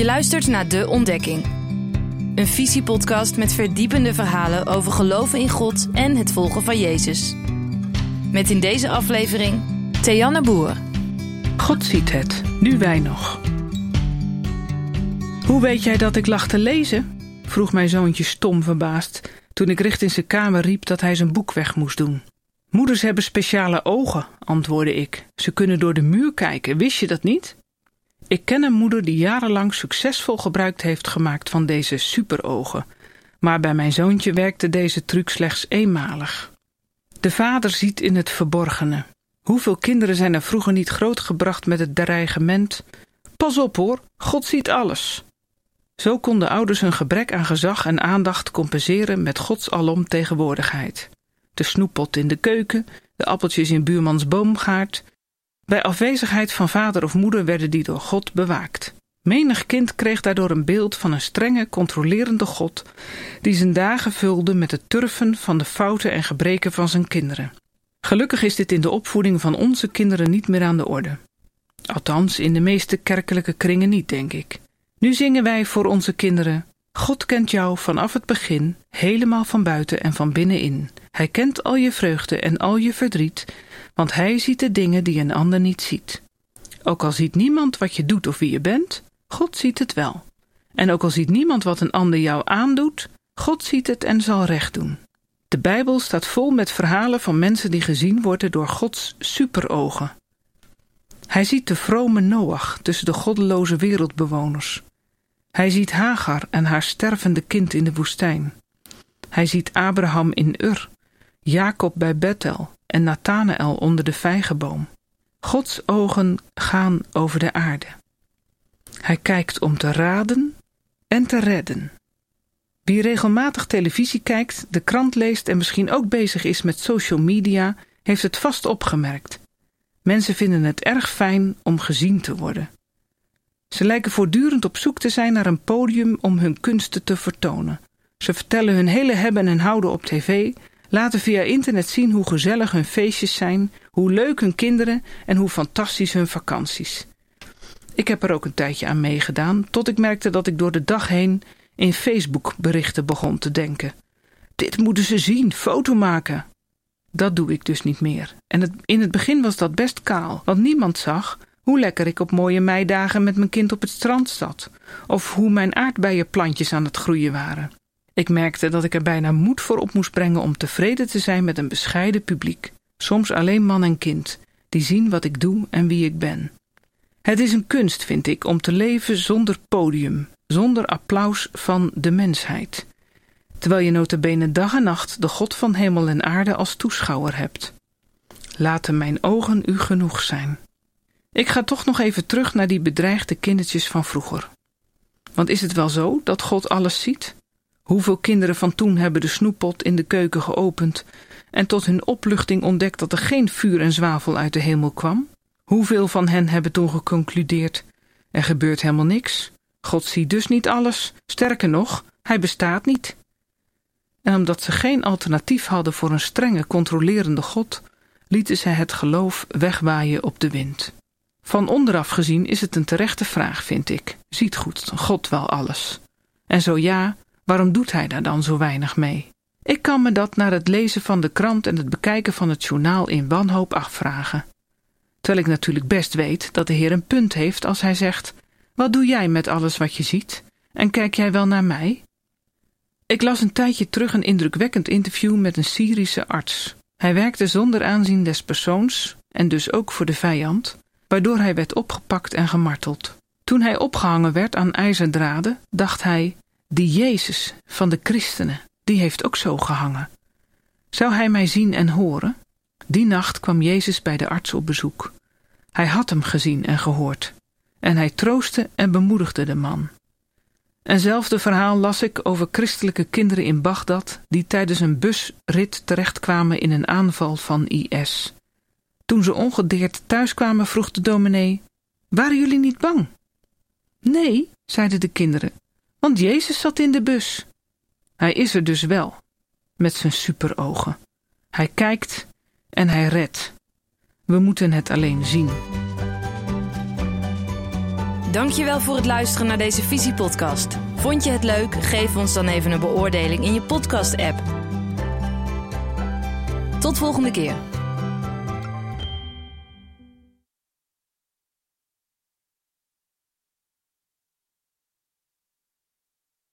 Je luistert naar De Ontdekking. Een visiepodcast met verdiepende verhalen over geloven in God en het volgen van Jezus. Met in deze aflevering Theanne Boer. God ziet het, nu wij nog. Hoe weet jij dat ik lag te lezen? vroeg mijn zoontje stom verbaasd toen ik richting zijn kamer riep dat hij zijn boek weg moest doen. Moeders hebben speciale ogen, antwoordde ik. Ze kunnen door de muur kijken, wist je dat niet? Ik ken een moeder die jarenlang succesvol gebruik heeft gemaakt van deze superogen. Maar bij mijn zoontje werkte deze truc slechts eenmalig. De vader ziet in het verborgene. Hoeveel kinderen zijn er vroeger niet grootgebracht met het dreigement: Pas op hoor, God ziet alles. Zo konden ouders hun gebrek aan gezag en aandacht compenseren met Gods alomtegenwoordigheid. De snoeppot in de keuken, de appeltjes in buurmans boomgaard, bij afwezigheid van vader of moeder werden die door God bewaakt. Menig kind kreeg daardoor een beeld van een strenge, controlerende God, die zijn dagen vulde met het turven van de fouten en gebreken van zijn kinderen. Gelukkig is dit in de opvoeding van onze kinderen niet meer aan de orde. Althans, in de meeste kerkelijke kringen niet, denk ik. Nu zingen wij voor onze kinderen: God kent jou vanaf het begin, helemaal van buiten en van binnenin. Hij kent al je vreugde en al je verdriet want hij ziet de dingen die een ander niet ziet. Ook al ziet niemand wat je doet of wie je bent, God ziet het wel. En ook al ziet niemand wat een ander jou aandoet, God ziet het en zal recht doen. De Bijbel staat vol met verhalen van mensen die gezien worden door Gods superogen. Hij ziet de vrome Noach tussen de goddeloze wereldbewoners. Hij ziet Hagar en haar stervende kind in de woestijn. Hij ziet Abraham in Ur, Jacob bij Bethel en Nathanael onder de vijgenboom. Gods ogen gaan over de aarde. Hij kijkt om te raden en te redden. Wie regelmatig televisie kijkt, de krant leest en misschien ook bezig is met social media, heeft het vast opgemerkt. Mensen vinden het erg fijn om gezien te worden. Ze lijken voortdurend op zoek te zijn naar een podium om hun kunsten te vertonen. Ze vertellen hun hele hebben en houden op tv laten via internet zien hoe gezellig hun feestjes zijn, hoe leuk hun kinderen en hoe fantastisch hun vakanties. Ik heb er ook een tijdje aan meegedaan, tot ik merkte dat ik door de dag heen in Facebook-berichten begon te denken. Dit moeten ze zien, foto maken. Dat doe ik dus niet meer. En het, in het begin was dat best kaal, want niemand zag hoe lekker ik op mooie meidagen met mijn kind op het strand zat, of hoe mijn aardbeienplantjes aan het groeien waren. Ik merkte dat ik er bijna moed voor op moest brengen om tevreden te zijn met een bescheiden publiek, soms alleen man en kind, die zien wat ik doe en wie ik ben. Het is een kunst, vind ik, om te leven zonder podium, zonder applaus van de mensheid, terwijl je notabene dag en nacht de God van hemel en aarde als toeschouwer hebt. Laten mijn ogen u genoeg zijn. Ik ga toch nog even terug naar die bedreigde kindertjes van vroeger. Want is het wel zo dat God alles ziet? Hoeveel kinderen van toen hebben de snoeppot in de keuken geopend en tot hun opluchting ontdekt dat er geen vuur en zwavel uit de hemel kwam? Hoeveel van hen hebben toen geconcludeerd: er gebeurt helemaal niks, God ziet dus niet alles, sterker nog, hij bestaat niet. En omdat ze geen alternatief hadden voor een strenge, controlerende God, lieten zij het geloof wegwaaien op de wind. Van onderaf gezien is het een terechte vraag, vind ik. Ziet goed God wel alles? En zo ja, Waarom doet hij daar dan zo weinig mee? Ik kan me dat na het lezen van de krant en het bekijken van het journaal in wanhoop afvragen. Terwijl ik natuurlijk best weet dat de Heer een punt heeft als hij zegt: Wat doe jij met alles wat je ziet? En kijk jij wel naar mij? Ik las een tijdje terug een indrukwekkend interview met een Syrische arts. Hij werkte zonder aanzien des persoons en dus ook voor de vijand, waardoor hij werd opgepakt en gemarteld. Toen hij opgehangen werd aan ijzerdraden, dacht hij: die Jezus van de christenen, die heeft ook zo gehangen. Zou hij mij zien en horen? Die nacht kwam Jezus bij de arts op bezoek. Hij had hem gezien en gehoord. En hij troostte en bemoedigde de man. Eenzelfde verhaal las ik over christelijke kinderen in Bagdad die tijdens een busrit terechtkwamen in een aanval van IS. Toen ze ongedeerd thuiskwamen vroeg de dominee, waren jullie niet bang? Nee, zeiden de kinderen, want Jezus zat in de bus. Hij is er dus wel, met zijn superogen. Hij kijkt en hij redt. We moeten het alleen zien. Dankjewel voor het luisteren naar deze Visiepodcast. Vond je het leuk? Geef ons dan even een beoordeling in je podcast-app. Tot volgende keer.